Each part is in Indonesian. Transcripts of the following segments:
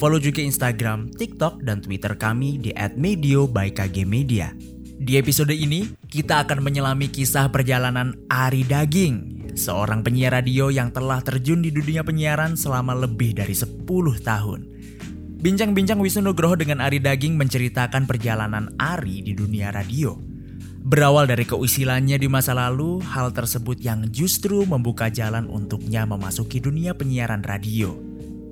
Follow juga Instagram, TikTok, dan Twitter kami di @medio by KG Media. Di episode ini, kita akan menyelami kisah perjalanan Ari Daging, seorang penyiar radio yang telah terjun di dunia penyiaran selama lebih dari 10 tahun. Bincang-bincang Wisnu Nugroho dengan Ari Daging menceritakan perjalanan Ari di dunia radio. Berawal dari keusilannya di masa lalu, hal tersebut yang justru membuka jalan untuknya memasuki dunia penyiaran radio.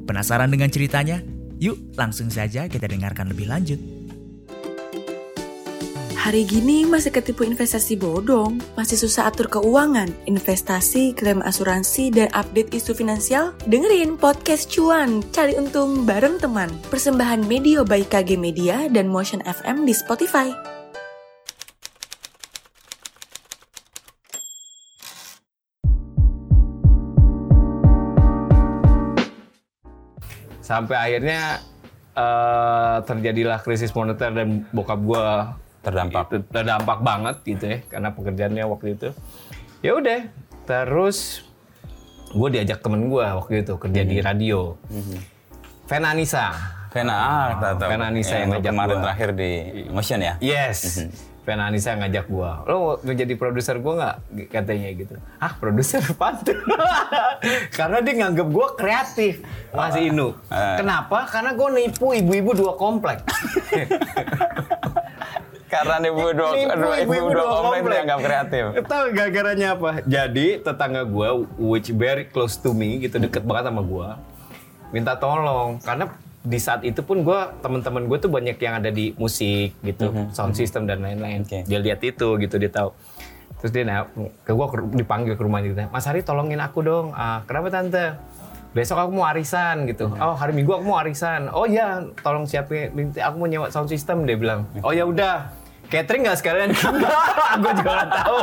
Penasaran dengan ceritanya? Yuk langsung saja kita dengarkan lebih lanjut. Hari gini masih ketipu investasi bodong, masih susah atur keuangan, investasi, klaim asuransi, dan update isu finansial? Dengerin podcast cuan, cari untung bareng teman. Persembahan Media by KG Media dan Motion FM di Spotify. Sampai akhirnya eh, terjadilah krisis moneter dan bokap gua Terdampak. itu terdampak banget gitu ya karena pekerjaannya waktu itu ya udah terus gue diajak temen gue waktu itu kerja di radio Vena Anissa Vena, ah, tahu. Vena Anissa yang yang kemarin gua. terakhir di Motion ya. yes Vena Anissa yang ngajak gue lo mau jadi produser gue nggak? Katanya gitu. Ah produser pantun. Karena dia nganggep gue kreatif. Masih Inu. Eh. kenapa? Karena gue nipu ibu-ibu dua komplek. Karena ibu dua, dua ibu, dua komplek itu dianggap kreatif. Tahu gara-garanya apa? Jadi tetangga gue, which very close to me, gitu deket banget sama gue, minta tolong. Karena di saat itu pun gue teman-teman gue tuh banyak yang ada di musik gitu, sound system dan lain-lain. Oke. Dia lihat itu gitu dia tahu. Terus dia nah, ke gue dipanggil ke rumahnya gitu, Mas Hari tolongin aku dong. Ah, kenapa tante? Besok aku mau arisan gitu. Oh hari Minggu aku mau arisan. Oh iya, tolong siapin. Aku mau nyewa sound system dia bilang. Oh ya udah. Catering nggak sekalian? gue juga nggak tahu.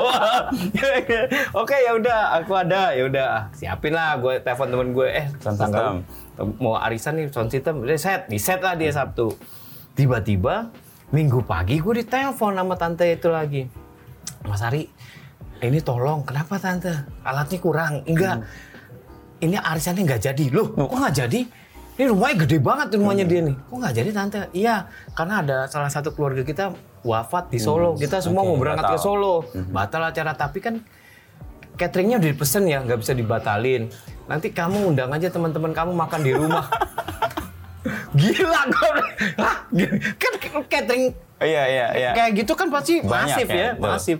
Oke ya udah, aku ada. Ya udah, siapin lah. Gue telepon temen gue. Eh, tanggal mau arisan nih sound system. Udah set, di set lah dia Sabtu. Tiba-tiba Minggu pagi gue ditelepon sama tante itu lagi. Mas Ari, ini tolong. Kenapa tante? Alatnya kurang. Enggak. Ini arisannya nggak jadi. Loh, kok nggak jadi? Ini rumahnya gede banget rumahnya dia nih. Kok nggak jadi tante? Iya, karena ada salah satu keluarga kita wafat di Solo. Kita semua Oke, mau berangkat ke batal. Solo. Batal acara tapi kan cateringnya udah dipesen ya, nggak bisa dibatalin. Nanti kamu undang aja teman-teman kamu makan di rumah. Gila gue, Hah? kan catering Iya, iya, iya. kayak gitu kan pasti Banyak masif ya, ya, masif.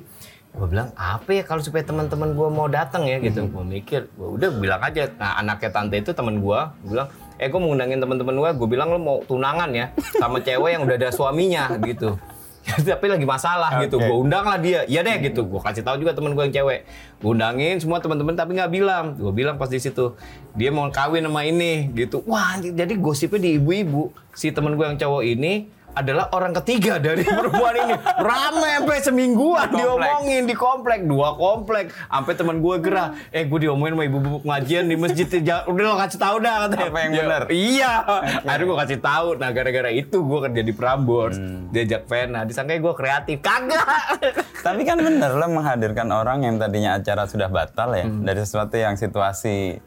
Gue bilang apa ya kalau supaya teman-teman gue mau datang ya gitu. Gue mikir, gue udah bilang aja. Nah anaknya tante itu teman gue, gue bilang, eh gue mau ngundangin teman-teman gue. Gue bilang lo mau tunangan ya sama cewek yang udah ada suaminya gitu. Tapi lagi masalah gitu, Oke. gue undang lah dia. Iya deh gitu, gue kasih tahu juga temen gue yang cewek. Gue undangin semua teman-teman tapi nggak bilang. Gue bilang pas di situ dia mau kawin sama ini gitu. Wah jadi gosipnya di ibu-ibu. Si temen gue yang cowok ini adalah orang ketiga dari perempuan ini. Rame sampai semingguan Di diomongin di komplek, dua komplek. Sampai teman gue gerah. Eh gue diomongin sama ibu-ibu pengajian di masjid. Udah lo kasih tahu dah katanya. Apa yang Ya, benar? Iya. Akhirnya gue kasih tahu. Nah gara-gara itu gue kerja di Prambors. Hmm. Diajak Vena. Disangka gue kreatif. Kagak. Tapi kan bener lo menghadirkan orang yang tadinya acara sudah batal ya Hmm. dari sesuatu yang situasi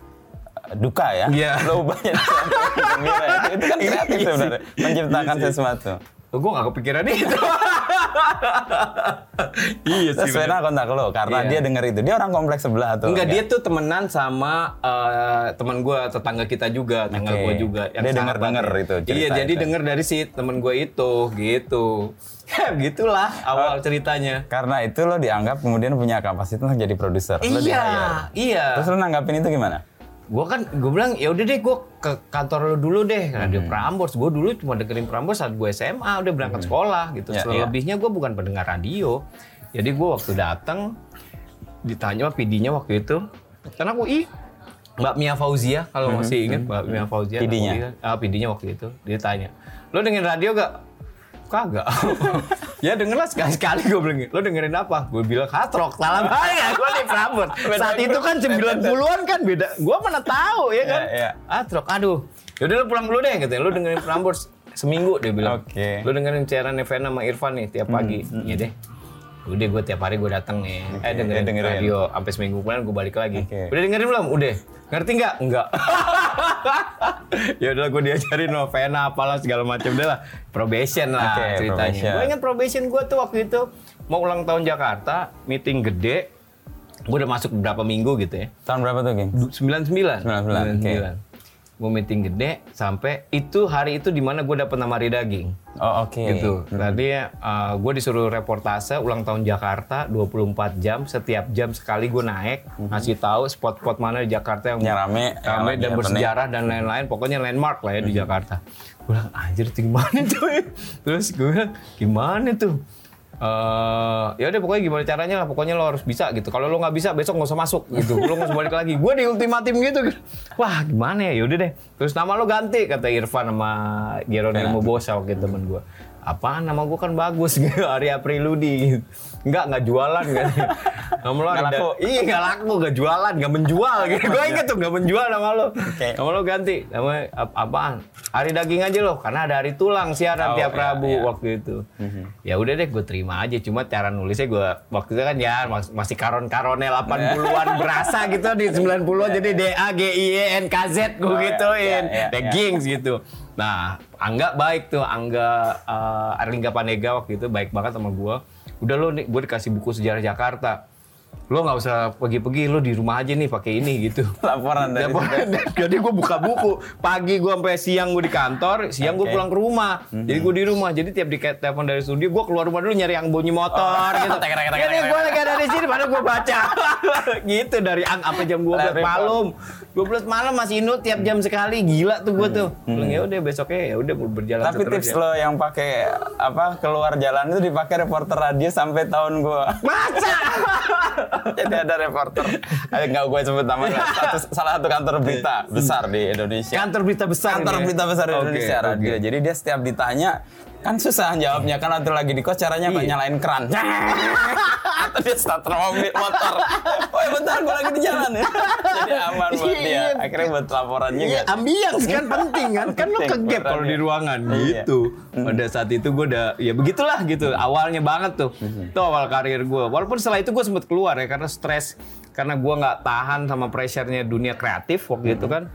duka ya. Iya. Lo jadi sesuatu yang gembira. Itu, kan kreatif Iya sih. sebenarnya menciptakan sesuatu. gue gak kepikiran itu. iya Terus Vena kontak lo karena Iya. dia denger itu. Dia orang kompleks sebelah atau Enggak, dia tuh temenan sama eh, teman gue, tetangga kita juga, tetangga Oke. gue juga. Dia sahabat denger-denger ya. itu Iya, jadi itu. denger dari si temen gue itu, gitu. Ya, gitulah awal ceritanya. Karena itu lo dianggap kemudian punya kapasitas jadi produser. Lo. Iya, iya. Terus lo nanggapin itu gimana? Gue kan gue bilang ya udah deh gue ke kantor lu dulu deh. Radio Hmm. Prambors. Gue dulu cuma dengerin Prambors saat gue SMA udah berangkat sekolah gitu. Ya, selebihnya gue bukan pendengar radio. Jadi gue waktu datang ditanya sama PD-nya waktu itu karena aku ih Mbak Mia Fauzia kalau masih ingat Mbak Mia Fauzia PD-nya. ah, PD-nya waktu itu. Dia tanya lo dengerin radio gak? Kagak ya denger lah sekali sekali gue bilang lo dengerin apa? Gue bilang hard rock salah banget gue di Prambors saat itu kan 90-an kan beda. Gue mana tahu ya kan? Iya, iya. hard rock aduh. Yaudah lo pulang dulu deh gitu lo dengerin Prambors seminggu dia bilang. Oke. lo dengerin siaran Nevena sama Irfan nih tiap pagi. Iya deh udah gue tiap hari gue dateng nih. Eh dengerin, dengerin. radio sampai seminggu kemudian gue balik lagi. Oke. udah dengerin belum? Udah. Ngerti nggak? Enggak ya udah gue diajarin novena apalah segala macam deh lah. Probation lah Oke, ceritanya. gue ingat probation gue tuh waktu itu mau ulang tahun Jakarta meeting gede. Gue udah masuk beberapa minggu gitu ya. Tahun berapa tuh, geng? 99 99, oke. Gue meeting gede sampai itu hari itu di mana gue dapet nama Daging Oh, oke. gitu. Tadi gue disuruh reportase ulang tahun Jakarta 24 jam, setiap jam sekali gue naik ngasih tahu spot-spot mana di Jakarta yang, Yang rame, rame lagi dan bersejarah dan lain-lain. Pokoknya landmark lah ya di Jakarta. Gue bilang anjir itu gimana tuh? ya?" Terus gue bilang gimana tuh? Eh ya udah pokoknya gimana caranya lah pokoknya lo harus bisa gitu. Kalau lo nggak bisa besok nggak usah masuk gitu. Lo nggak usah balik lagi. Gue di ultimatum gitu. Wah gimana ya? Yaudah deh. Terus nama lo ganti kata Irfan sama Geronimo Bosa waktu itu temen gue apaan nama gue kan bagus gitu Arya Priludi gitu. Enggak, enggak jualan kan. Nama lo Nggak ada-. Iya, enggak laku, enggak jualan, enggak menjual gitu. Gue inget tuh enggak menjual nama lo. Oke. Nama lo ganti. Namanya ap- apaan? Hari daging aja lo, karena ada hari tulang siaran Oh, tiap iya, Rabu iya. waktu itu. Ya udah deh, gue terima aja. Cuma cara nulisnya gue waktu itu kan ya mas- masih karon-karonnya 80-an berasa gitu di 90-an jadi D A G I E N K Z gue Oh, iya, gituin. iya, iya, Dagings gitu. Nah, Angga baik tuh, Angga uh, Arlingga Panega waktu itu baik banget sama gua. Udah lo nih, gue dikasih buku sejarah Jakarta. Lo nggak usah pergi-pergi, lo di rumah aja nih pakai ini gitu. Laporan dari Laporan. Jadi gue buka buku. Pagi gue sampai siang gue di kantor, siang gue Oke. pulang ke rumah. Jadi gue di rumah. Jadi tiap di telepon dari studio, gue keluar rumah dulu nyari yang bunyi motor gitu. Tek, tek, Ini gue lagi ada di sini, padahal gue baca. gitu dari ang apa jam 12 Live report. malam. 12 malam masih inut tiap jam sekali. Gila tuh gue tuh. Bilang ya udah besoknya ya udah berjalan Tapi tips lo yang pakai apa keluar jalan itu dipakai reporter radio sampai tahun gua. Masa? Jadi ada reporter, ada nggak gue sebut namanya, satu, salah satu kantor berita besar di Indonesia. Kantor berita besar. Kantor berita besar di Indonesia radio. Jadi dia setiap ditanya kan susah jawabnya kan waktu lagi di kos caranya Iya. nyalain keran. Atau dia starter mobil motor. Oh ya bentar gue lagi di jalan ya. Jadi aman buat dia. Iya. Akhirnya buat laporan juga. Iya, ambience kan penting kan. Kan lo Penting, ke gap kalau di ruangan Iya. gitu. Pada saat itu gue udah ya begitulah gitu. Awalnya banget tuh. Itu awal karir gue. Walaupun setelah itu gue sempet keluar ya karena stres karena gue nggak tahan sama pressure-nya dunia kreatif waktu itu kan.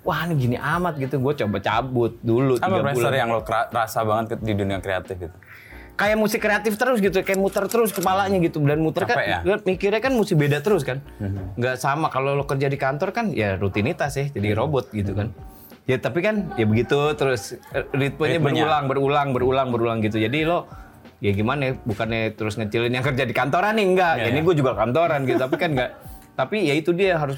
Wah ini gini amat gitu. Gue coba cabut dulu Apa pressure bulan. yang lo rasa banget di dunia kreatif gitu? kayak musik kreatif terus gitu, kayak muter terus kepalanya gitu dan muter Capek ya? kan mikirnya kan mesti beda terus kan. nggak sama kalau lo kerja di kantor kan ya rutinitas ya, jadi robot gitu kan. Ya tapi kan ya begitu terus eh, ritmenya, Ritmenya. berulang, berulang, berulang, berulang gitu. Jadi lo ya gimana ya, bukannya terus ngecilin yang kerja di kantoran nih enggak. Iya, ya, ini iya. gue juga kantoran gitu, tapi kan enggak. Tapi ya itu dia harus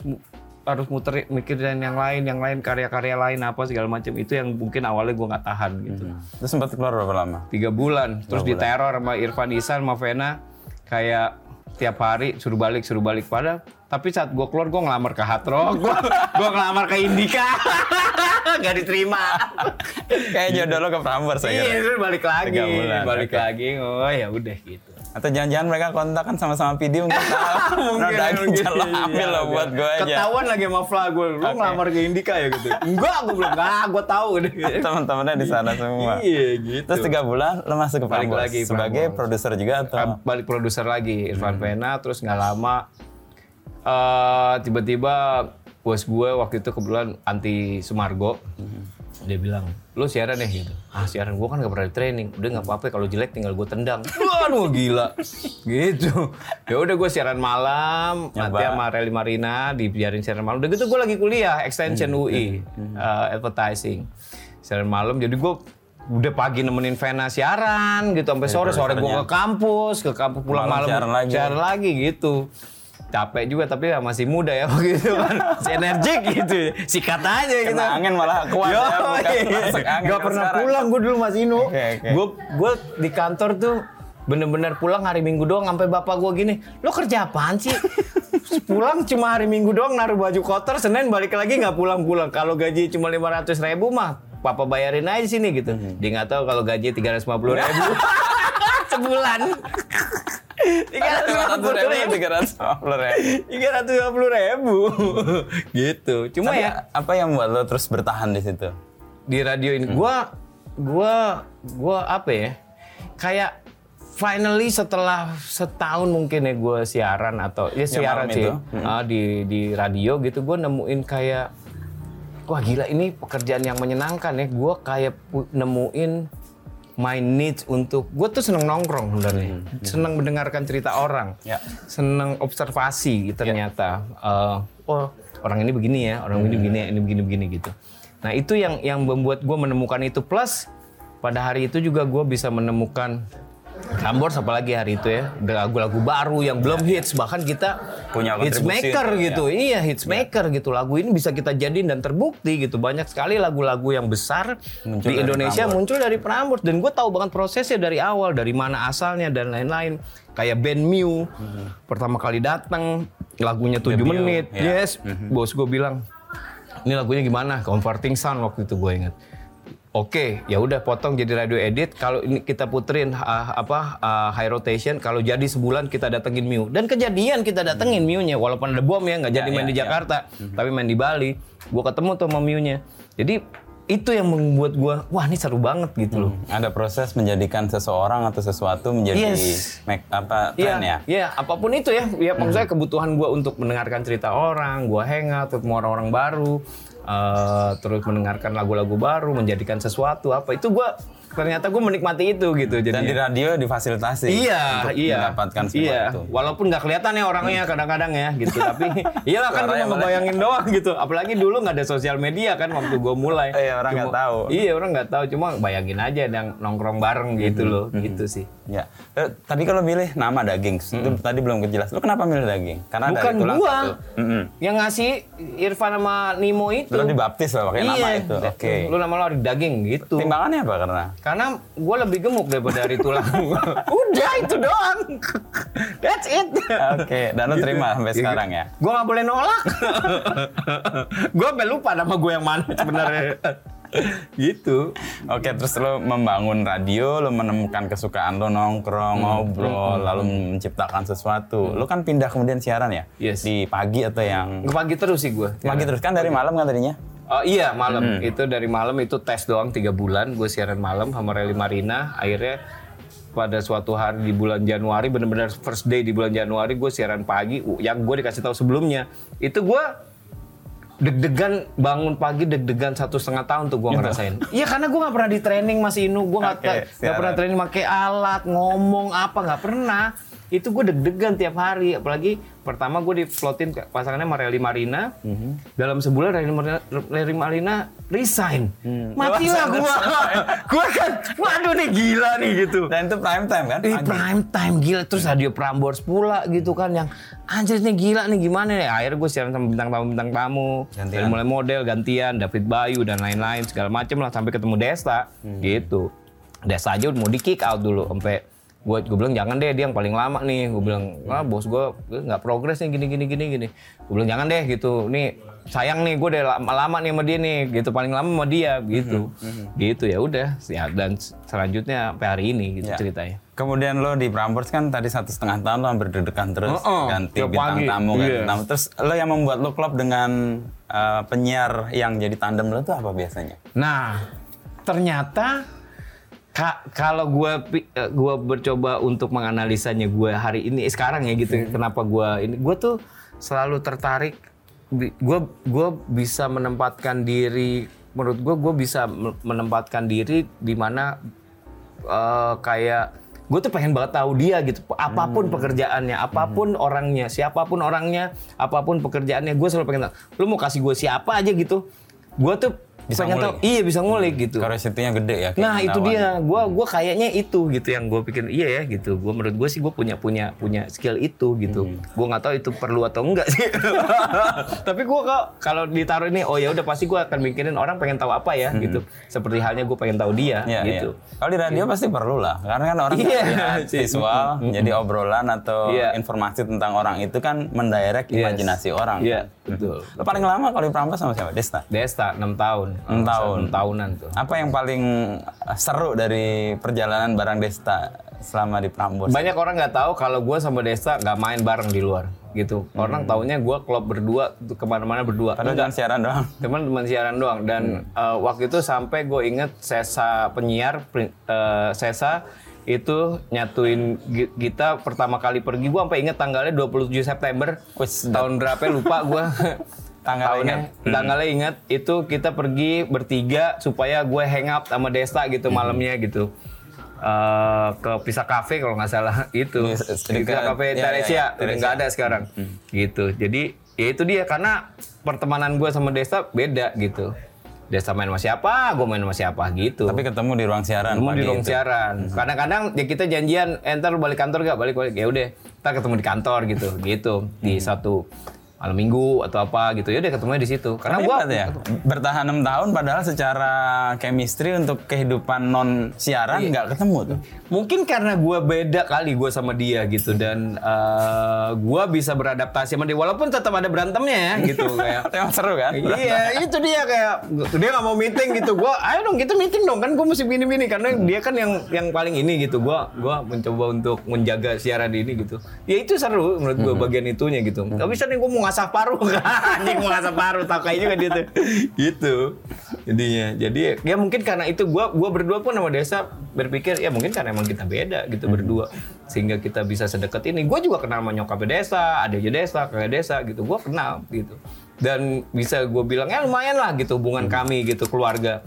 harus muter mikirin yang lain, yang lain karya-karya lain apa segala macam. Itu yang mungkin awalnya gue nggak tahan gitu. Terus sempat keluar berapa lama? tiga bulan. Terus diteror sama Irfan Isan sama Vena kayak tiap hari suruh balik suruh balik. Pada tapi saat gue keluar gue ngelamar ke Hard Rock. Gue gue ngelamar ke Indika. Nggak diterima. Kayak jodoh lo ke Prambors saya iya terus balik lagi. Bulan, balik lagi. Oh ya udah gitu Atau jangan-jangan mereka kontak kan sama-sama PD mungkin tahu. Mungkin daging jalan ambil lo buat gue aja. ketahuan lagi sama Fla gue lu Oke. ngelamar ke Indika ya gitu enggak gue bilang enggak gue tahu deh Teman-temannya di sana semua. iya gitu Terus tiga bulan lo masuk ke Balik Prambors lagi sebagai produser juga atau? Ah, balik produser lagi Hmm. Irfan Vena terus nggak lama eh tiba-tiba bos gue waktu itu kebetulan anti Sumargo Hmm. Dia bilang lu siaran ya? Gitu. Ah siaran. Gue kan gak pernah di training. Udah nggak apa-apa kalau jelek tinggal gue tendang. Waduh gila. Gitu. Ya udah gue siaran malam nanti Nyoba. sama Reli Marina dibiarin siaran malam. Udah gitu gue lagi kuliah extension Hmm. UI eh, advertising. Siaran malam jadi gue udah pagi nemenin Vena siaran gitu. Sampai sore sore gue ke kampus ke kampus pulang Malam malam, siaran lagi. siaran lagi gitu capek juga tapi ya masih muda ya begitu kan masih energik gitu sikat aja gitu angin malah kuat ya, bukan angin Gak pernah sekarang. pulang gue dulu Mas Ino Oke, oke. gue gue di kantor tuh bener-bener pulang hari Minggu doang sampai bapak gue gini, lo kerja apaan sih? pulang cuma hari Minggu doang naruh baju kotor, Senin balik lagi nggak pulang-pulang. Kalau gaji cuma 500 ribu mah, papa bayarin aja sini gitu. Dia nggak tahu kalau gaji 350 ribu sebulan. 350 ribu. tiga ratus ribu. Tiga ratus lima puluh ribu, gitu. Cuma Tapi ya apa yang membuat lo terus bertahan di situ? di radio ini, gua, gua, gua apa ya? Kayak finally setelah setahun mungkin ya gue siaran atau ya siaran malam sih ah, di di radio gitu, gue nemuin kayak wah gila ini pekerjaan yang menyenangkan ya. Gue kayak nemuin my needs untuk gue tuh seneng nongkrong sebenarnya, seneng mendengarkan cerita orang, Ya. seneng observasi ternyata. Eh, oh orang ini begini ya, orang ini begini, ini begini begini gitu. Nah itu yang yang membuat gue menemukan itu plus pada hari itu juga gue bisa menemukan Prambors apalagi hari itu ya. Lagu-lagu baru yang belum hits. Bahkan kita Punya hits maker itu, gitu. Iya hits maker gitu. Lagu ini bisa kita jadiin dan terbukti gitu. Banyak sekali lagu-lagu yang besar Muncul di Indonesia Prambors. muncul dari Prambors. Dan gue tahu banget prosesnya dari awal dari mana asalnya dan lain-lain. Kayak band Mew pertama kali datang lagunya 7 Mew, menit. ya. yes bos gue bilang ini lagunya gimana? Converting sound waktu itu gue ingat Oke, ya udah potong jadi radio edit. Kalau ini kita puterin ah, apa ah, high rotation, kalau jadi sebulan kita datengin Miu. Dan kejadian kita datengin Miu-nya, walaupun ada bom ya, nggak jadi Ya, main ya, di ya. Jakarta, tapi main di Bali. Gua ketemu tuh sama Miu-nya. Jadi itu yang membuat gua, wah ini seru banget gitu loh. Ada proses menjadikan seseorang atau sesuatu menjadi Yes. make, apa Iya, tren ya? iya, apa pun itu ya. Ya maksudnya kebutuhan gua untuk mendengarkan cerita orang, gua hangout ketemu orang-orang baru, eh, terus mendengarkan lagu-lagu baru, menjadikan sesuatu apa itu gua ternyata gue menikmati itu gitu. Jadi Dan di radio difasilitasi Iya, untuk iya. mendapatkan semua iya. itu. Walaupun nggak kelihatan ya orangnya kadang-kadang ya gitu. Tapi iyalah kan Suaranya cuma ngebayangin doang gitu. Apalagi dulu nggak ada sosial media kan waktu gue mulai. Iya, orang nggak tahu. Iya, orang nggak tahu. Cuma bayangin aja yang nongkrong bareng gitu loh. Gitu sih. Ya. Eh, tadi kalau milih nama daging, itu tadi belum kejelas. Lu kenapa milih daging? Karena Bukan dari gua. satu. Mm-mm. Yang ngasih Irfan sama Nimo itu. Lu dibaptis lah pakai nama Iya. itu. Oke. Lu nama lo daging gitu. Timbangannya apa karena? Karena gue lebih gemuk daripada dari tulang. Udah itu doang. That's it. Oke, dan lu terima sampai sekarang ya? Gue nggak boleh nolak. gue sampai lupa nama gue yang mana sebenarnya. gitu. Oke, terus lo membangun radio, lo menemukan kesukaan lo nongkrong, ngobrol, lalu menciptakan sesuatu. Lo kan pindah kemudian siaran ya? Yes. Di pagi atau yang Ke pagi terus sih gue. pagi terus kan dari malam kan tadinya? Oh iya malam. Itu dari malam itu tes doang tiga bulan. Gue siaran malam sama Rally Marina. Akhirnya pada suatu hari di bulan Januari benar-benar first day di bulan Januari gue siaran pagi. Yang gue dikasih tahu sebelumnya. Itu gue deg-degan bangun pagi deg-degan satu setengah tahun tuh gue ngerasain. Iya karena gue nggak pernah di training masih Inu. Gue nggak nggak siaran. pernah training pakai alat ngomong apa nggak pernah. Itu gue deg-degan tiap hari apalagi pertama gue diplotin ke- pasangannya sama Rally Marina. Dalam sebulan Rally Marina, Rally Marina resign. Mati lah gue gue kan waduh nih gila nih gitu. Dan itu prime time kan? Eh, Pagi. prime time gila. Terus radio Prambors pula gitu kan yang anjir nih gila nih gimana ya akhirnya gue siaran sama bintang tamu bintang tamu. Gantian. dari mulai model gantian David Bayu dan lain-lain segala macem lah sampai ketemu Desta gitu. Desta aja mau di kick out dulu sampai gue gue bilang jangan deh dia yang paling lama nih. Gue bilang ah bos gue nggak progres nih gini gini gini gini. Gue bilang jangan deh gitu. Nih sayang nih gue udah lama, lama nih sama dia nih gitu. Paling lama sama dia gitu. gitu ya udah. Ya dan selanjutnya sampai hari ini gitu Ya. ceritanya. Kemudian lo di Prambors kan tadi satu setengah tahun lo hampir deg-degan terus Heeh, ganti tiap bintang pagi, tamu ganti iya. tamu. Terus lo yang membuat lo klop dengan eh, penyiar yang jadi tandem lo itu apa biasanya? Nah, ternyata ka- kalau gue gua bercoba untuk menganalisanya gue hari ini eh, sekarang ya gitu, kenapa gue ini gue tuh selalu tertarik, gue gue bisa menempatkan diri, menurut gue gue bisa me- menempatkan diri di mana eh, kayak gue tuh pengen banget tahu dia gitu apa pun pekerjaannya apa pun orangnya siapa pun orangnya apa pun pekerjaannya gue selalu pengen tahu lu mau kasih gue siapa aja gitu? Gue tuh Bisa pengen ngulik. tahu iya bisa ngulik gitu Curiosity-nya gede ya. Nah itu dia, gua gua kayaknya itu gitu yang gue pikir iya ya gitu. Gua menurut gue sih gue punya punya punya skill itu gitu. Hmm. Gua nggak tahu itu perlu atau enggak sih. Tapi kok kalau ditaruh ini, oh ya udah pasti gua akan mikirin orang pengen tahu apa ya gitu. Seperti halnya gue pengen tahu dia Hmm. Iya, gitu. iya. Kalau di radio pasti perlu lah, karena kan orang Iya. lihat visual, jadi obrolan atau Iya. informasi tentang orang itu kan mendirect Yes. imajinasi orang. Iya kan. Betul. Lo paling lama kalau di Prambors sama siapa? Desta. Desta 6 tahun. 6 tahun. 6 tahunan tuh. Apa yang paling seru dari perjalanan bareng Desta selama di Prambors? Banyak orang nggak tahu kalau gue sama Desta nggak main bareng di luar gitu. Orang taunya gue klub berdua ke mana-mana berdua. Padahal cuma siaran doang. Teman teman siaran doang dan eh, waktu itu sampai gue inget Sesa penyiar eh, Sesa itu nyatuin kita pertama kali pergi. Gue sampai inget tanggalnya 27 September. Wis, tahun berapa lupa gue Tanggalnya Tahunnya, ingat. tanggalnya ingat. Itu kita pergi bertiga supaya gue hang out sama Desta gitu malamnya gitu. Eh, ke Pisa Cafe kalau nggak salah. Itu. Di- Pisa dekat- Cafe ya, ya, Teresia. ya, udah Teresia. nggak ada sekarang. Gitu. Jadi ya itu dia. Karena pertemanan gue sama Desta beda gitu Desta main sama siapa gue main sama siapa gitu. Tapi ketemu di ruang siaran. ketemu di ruang itu. siaran. Kadang-kadang ya kita janjian eh, ntar lu balik kantor gak balik balik ya udah kita ketemu di kantor gitu. Gitu. Di satu malam minggu atau apa gitu. Ya udah ketemunya di situ. Karena gua ya, bertahan enam tahun padahal secara chemistry untuk kehidupan non siaran Iya. nggak ketemu tuh. mungkin karena gua beda kali gua sama dia gitu dan eh, gua bisa beradaptasi sama dia walaupun tetap ada berantemnya ya gitu kayak Emang seru kan? iya itu dia kayak dia nggak mau meeting gitu. Gua ayo dong kita meeting dong kan gua mesti gini gini karena dia kan yang yang paling ini gitu gua gua mencoba untuk menjaga siaran ini gitu. Ya itu seru menurut gua bagian itunya gitu. Nggak bisa nih gua mau ngasah paruh anjing mau ngasah paruh tau kayak juga dia tuh. Gitu jadinya jadi ya mungkin karena itu gua gua berdua pun sama Desa berpikir ya mungkin karena emang kita beda gitu berdua. Sehingga kita bisa sedekat ini. Gua juga kenal sama nyokapnya Desa adanya Desa kakak Desa gitu. Gua kenal gitu. Dan bisa gue bilang ya lumayan lah gitu hubungan kami gitu keluarga.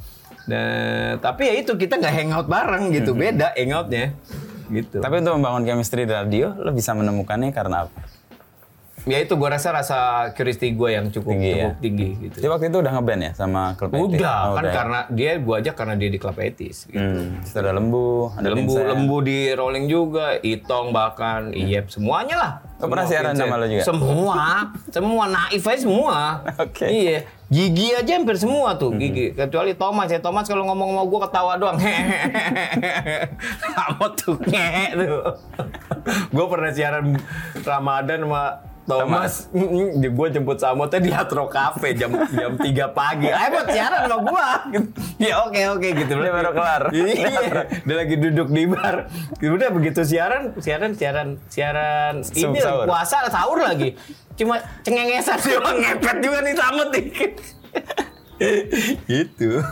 Dan tapi ya itu kita nggak hangout bareng gitu. Beda hangoutnya. Gitu. Tapi untuk membangun chemistry di radio, lo bisa menemukannya karena apa? Ya itu gue rasa rasa curiosity gue yang cukup Tinggi ya? cukup tinggi gitu Jadi waktu itu udah ngeband ya sama klub etis? udah Oh, kan udah ya? karena dia gue ajak karena dia di klub etis gitu. Hmm, ada lembu, ada lembu lembu di rolling juga itong bahkan iyep semuanya lah Lo pernah siaran sama lo juga? semua semua naif aja semua Oke. iya gigi aja hampir semua tuh Hmm. gigi kecuali Thomas ya Thomas kalau ngomong sama gue ketawa doang kamu tuh tuh gue pernah siaran Ramadan sama Thomas, gue jemput Samotnya di Atro Cafe jam jam 3 pagi. Ayo buat siaran sama gue. ya oke oke gitu. Dia baru kelar. iya, dia lagi duduk di bar. Udah begitu siaran, siaran, siaran, siaran. Ini Sahur. puasa sahur lagi. Cuma cengengesan doang ngepet juga nih Samot dikit. gitu.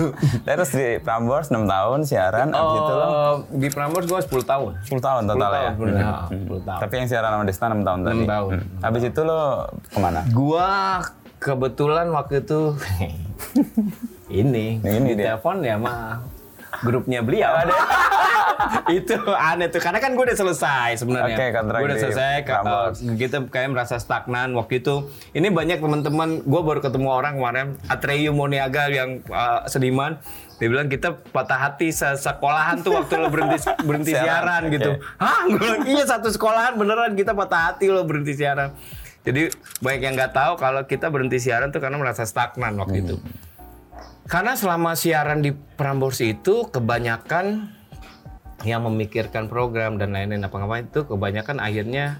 Terus di Prambors 6 tahun siaran, abis itu lo Oh, di Prambors gue 10 tahun. 10 tahun total 10 ya? tahun, bener. 10 tahun. Tapi yang siaran sama Desta 6 tahun tadi? 6 tahun. Hmm. Habis itu lo ke mana? Gua kebetulan waktu itu ini, Ini di telepon ya mah grupnya beliau. itu aneh tuh karena kan gue udah selesai sebenarnya. Kontrak Gue udah selesai. ka- Prambors. uh, kita kayak merasa stagnan waktu itu. Ini banyak teman-teman. Gue baru ketemu orang kemarin Atreyu Moniaga yang uh, seniman. Dia bilang kita patah hati se- sekolahan tuh waktu lo berhenti berhenti Siaran, siaran, oke. gitu. Hah? Gue iya satu sekolahan beneran kita patah hati lo berhenti siaran. Jadi banyak yang nggak tahu kalau kita berhenti siaran tuh karena merasa stagnan waktu itu. Karena selama siaran di Prambors itu kebanyakan yang memikirkan program dan lain-lain apa ngapain itu kebanyakan akhirnya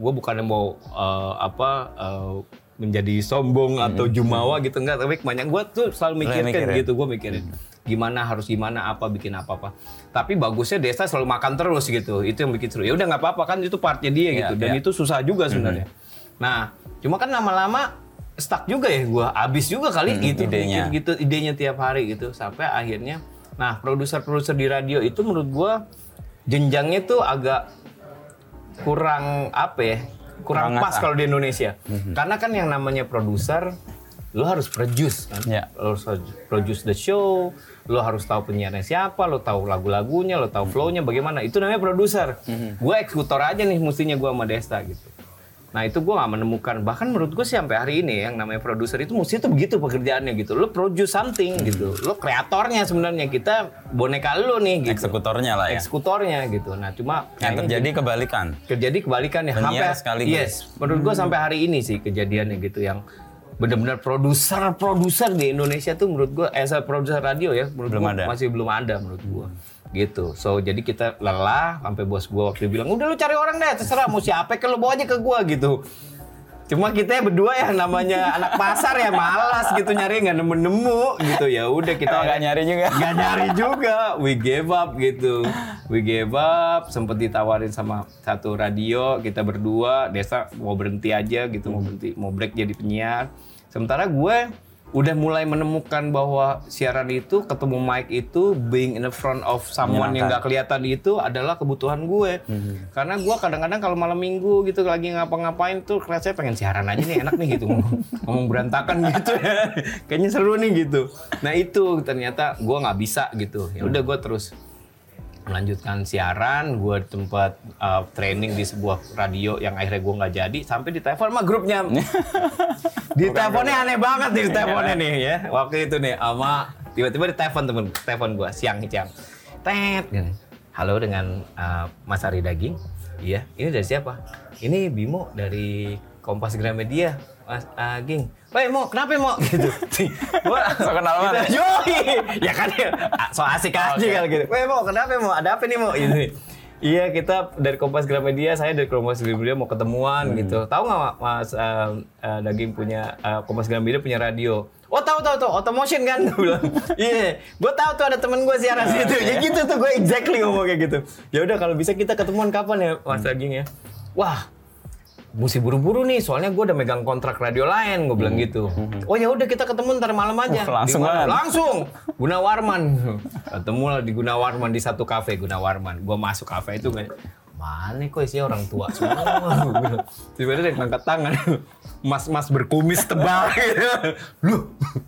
gue bukan mau eh, apa eh, menjadi sombong atau jumawa gitu enggak. Tapi kebanyakan gue tuh selalu mikirkan mikirin. gitu gue mikirin gimana harus gimana apa bikin apa apa tapi bagusnya Desta selalu makan terus gitu itu yang bikin seru. Ya udah nggak apa-apa kan itu partnya dia gitu. Iya, dan iya. itu susah juga sebenarnya. Nah cuma kan lama-lama stuck juga ya gue habis juga kali itu idenya. mikir gitu idenya tiap hari gitu. Sampai akhirnya nah produser-produser di radio itu menurut gua jenjangnya tuh agak kurang apa ya kurang Kurang pas kalau di Indonesia. Karena kan yang namanya produser lo harus produce kan. Ya. lo harus produce the show lo harus tahu penyiarnya siapa lo tahu lagu-lagunya lo tahu flow-nya bagaimana. Itu namanya produser. Gue eksekutor aja nih mestinya gue sama Desta gitu Nah itu gue nggak menemukan. Bahkan menurut gue sih sampai hari ini yang namanya produser itu mesti tuh begitu pekerjaannya gitu. Lo produce something gitu. Lo kreatornya sebenarnya kita boneka lo nih gitu. Eksekutornya lah ya. Eksekutornya gitu. Nah cuma Yang terjadi kebalikan. terjadi kebalikan ya Penyiar sampai sekaligus. yes menurut gua sampai hari ini sih kejadiannya gitu yang benar-benar produser produser di Indonesia tuh menurut gua as a produser radio ya menurut Belum gua ada. masih belum ada menurut gua gitu so jadi kita lelah sampai bos gua waktu itu bilang udah lu cari orang deh terserah mau siapa ke lu bawa aja ke gua gitu Cuma kita ya berdua ya namanya anak pasar ya malas gitu nyari nggak nemu-nemu gitu ya udah kita nggak nyari juga? Gak nyari juga, we gave up gitu. We gave up, sempet ditawarin sama satu radio, kita berdua, Desa mau berhenti aja gitu, mau berhenti, mau break jadi penyiar. Sementara gue udah mulai menemukan bahwa siaran itu, ketemu mic itu, being in the front of someone yang nggak kelihatan itu adalah kebutuhan gue. Karena gue kadang-kadang kalau malam minggu gitu lagi ngapa-ngapain tuh rasanya pengen siaran aja nih, enak nih gitu ngomong, ngomong berantakan gitu ya. Kayaknya seru nih gitu. Nah itu ternyata gue nggak bisa gitu. Ya udah gue terus melanjutkan siaran, gue tempat uh, training di sebuah radio yang akhirnya gue nggak jadi, sampai ditelepon sama grupnya. di teleponnya aneh banget nih di teleponnya nih ya. Waktu itu nih sama tiba-tiba ditelepon temen, telepon gue siang siang. Tet, gini. Halo dengan uh, Mas Ari Daging. Iya, ini dari siapa? Ini Bimo dari Kompas Gramedia, Mas Aging. Woi, mau kenapa mau gitu. Gua So kenal banget. Yoi, ya kan ya, so asik aja kalau gitu. Weh mau kenapa mau? Ada apa nih mau? Ini. Iya kita dari Kompas Gramedia, saya dari Kompas Gramedia mau ketemuan gitu. Tahu nggak Mas eh, eh, Daging punya eh, Kompas Gramedia punya radio? Oh tahu tahu tahu, Automotion kan? Bilang. Iya, gue tahu tuh ada temen gue siaran situ. Ya gitu tuh gue exactly ngomong kayak gitu. Ya udah kalau bisa kita ketemuan kapan ya Mas Daging ya? Wah, mesti buru-buru nih soalnya gue udah megang kontrak radio lain gue bilang gitu. Oh ya udah kita ketemu ntar malam aja. Uh, langsung Di mana? banget. langsung. Gunawarman. Ketemu lah di Gunawarman di satu kafe Gunawarman. Gue masuk kafe itu kan mana kok isinya orang tua semua? Tiba-tiba dia ngangkat tangan mas-mas berkumis tebal. Gitu lu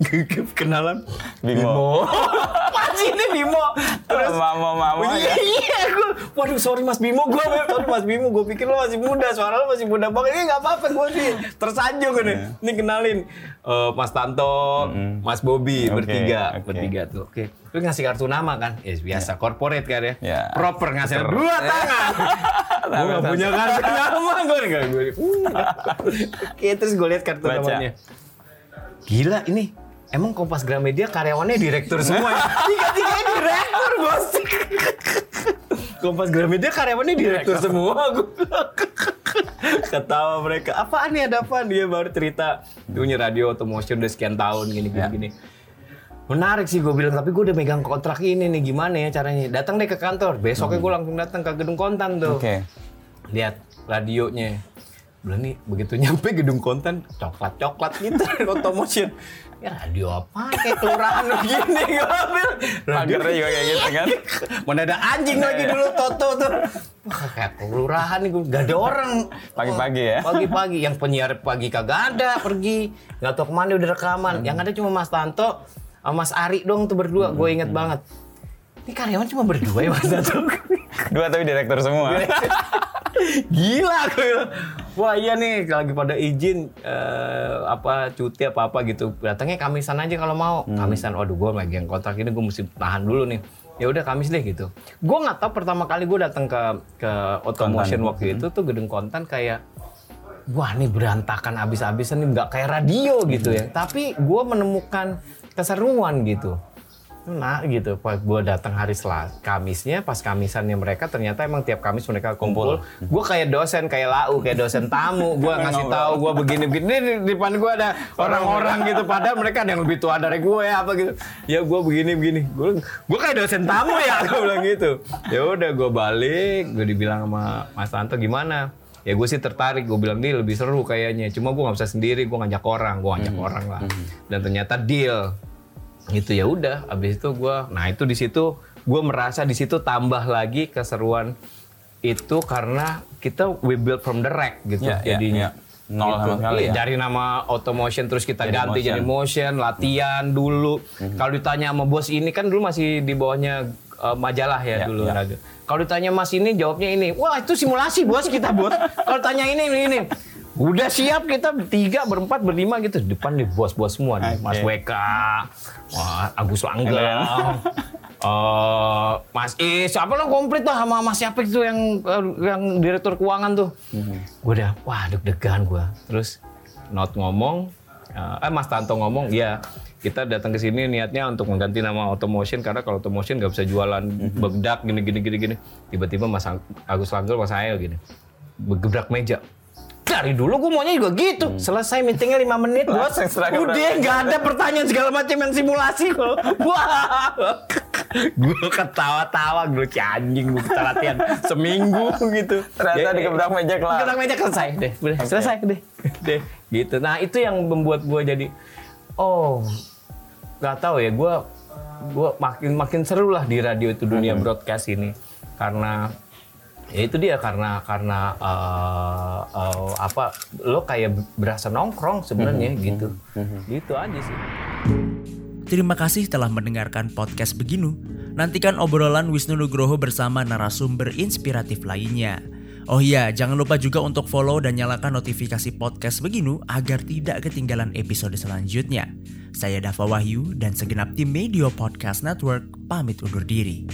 kenalan? Bimo. Pasti ini Bimo. Terus Mama-mama iya, ya. iya, gue, waduh sorry Mas Bimo, gue, sorry Mas Bimo, gue pikir lo masih muda, suara lo masih muda banget, ini nggak apa-apa, gue sih tersanjung ini, ini kenalin Eh, Mas Tanto, Mas Bobby, Oke, bertiga, oke. bertiga tuh, oke, lu ngasih kartu nama kan, ya biasa, corporate kan ya, Ya. proper ngasih dua tangan, gue nggak punya kartu nama, gue nggak, gue, terus gue lihat kartu Baca. namanya, gila ini. Emang Kompas Gramedia karyawannya direktur semua ya? Tiga-tiganya direktur, bos. Kompas Gramedia karyawannya direktur semua. Ketawa mereka. Apaan nih ada apaan? Dia baru cerita. Dia punya radio automotion udah sekian tahun gini gini gini. Menarik sih gue bilang, tapi gue udah megang kontrak ini nih gimana ya caranya? Datang deh ke kantor. Besoknya gue langsung datang ke gedung kontan tuh Oke. lihat radionya bilang nih begitu nyampe gedung konten coklat coklat gitu automotion ya radio apa? Kayak kelurahan begini gue bilang radio juga kayak gitu kan. mana ada anjing lagi dulu Toto tuh. Wah, kayak kelurahan nih gue gak ada orang. Pagi-pagi ya? pagi-pagi. Yang penyiar pagi kagak ada pergi. Nggak tahu ke mana udah rekaman. Yang ada cuma Mas Tanto sama Mas Ari dong tuh berdua gue inget banget. Ini karyawan cuma berdua ya Mas Tanto? Dua tapi direktur semua. Gila aku bilang. Wah iya nih lagi pada izin eh, apa cuti apa apa gitu. Datangnya Kamisan aja kalau mau. Kamisan. Waduh gue lagi yang kontrak ini gue mesti tahan dulu nih. Ya udah Kamis deh gitu. Gue nggak tahu pertama kali gue datang ke ke Automotion Kontan. waktu itu tuh gedung kontan kayak wah nih berantakan abis-abisan nih nggak kayak radio gitu ya. Tapi gue menemukan keseruan gitu. Nah gitu, pas gue datang hari Selasa, Kamisnya, pas Kamisannya mereka ternyata emang tiap Kamis mereka kumpul. Gue kayak dosen, kayak lau, kayak dosen tamu. Gue ngasih tahu gue begini-begini. Di depan gue ada orang-orang gitu. Padahal mereka ada yang lebih tua dari gue ya apa gitu. Ya gue begini-begini. Gue gue kayak dosen tamu ya, gue bilang gitu. Ya udah gue balik, gue dibilang sama Mas Tanto gimana? Ya gue sih tertarik, gue bilang dia lebih seru kayaknya. Cuma gue nggak bisa sendiri, gue ngajak orang, gue ngajak orang lah. Dan ternyata deal gitu ya udah abis itu gua nah itu di situ gue merasa di situ tambah lagi keseruan itu karena kita we build from the rack gitu Ya, ya, jadinya ya. Nol sama sekali Iya, ya. dari nama automotion terus kita Jadi ganti motion. jadi motion latihan dulu kalau ditanya sama bos ini kan dulu masih di bawahnya eh, majalah ya, Ya, dulu ya. radio. kalau ditanya mas ini jawabnya ini wah itu simulasi bos kita bos kalau tanya ini ini ini Udah siap kita bertiga, berempat, berlima gitu. Depan nih bos-bos semua nih. Mas. WK, Wah, Agus Langgeng, eh, Mas Is, siapa lo komplit lah sama Mas siapa itu yang eh, yang direktur keuangan tuh. Gue udah, wah deg-degan gue. Terus Not ngomong, eh Mas Tanto ngomong, ya kita datang ke sini niatnya untuk mengganti nama Automotion karena kalau Automotion nggak bisa jualan bedak gini gini gini gini. Tiba-tiba Mas Agus Langgeng, Mas Ael gini, bergebrak meja. Dari dulu gue maunya juga gitu. Selesai meetingnya 5 menit, bos. Udah nggak ada pertanyaan segala macam yang simulasi kok. Wah. gue ketawa-tawa, gue anjing gue kita latihan seminggu gitu. Ternyata Ya, digebrak meja kelar. Gebrak meja selesai deh, udah selesai deh. deh. Gitu. Nah, itu yang membuat gue jadi oh, nggak tahu ya, gue gue makin makin seru lah di radio itu dunia broadcast ini karena ya itu dia karena karena eh, eh, apa lo kayak berasa nongkrong sebenarnya gitu gitu aja sih Terima kasih telah mendengarkan podcast Beginu. Nantikan obrolan Wisnu Nugroho bersama narasumber inspiratif lainnya. Oh iya, jangan lupa juga untuk follow dan nyalakan notifikasi podcast Beginu agar tidak ketinggalan episode selanjutnya. Saya Dava Wahyu dan segenap tim Media Podcast Network pamit undur diri.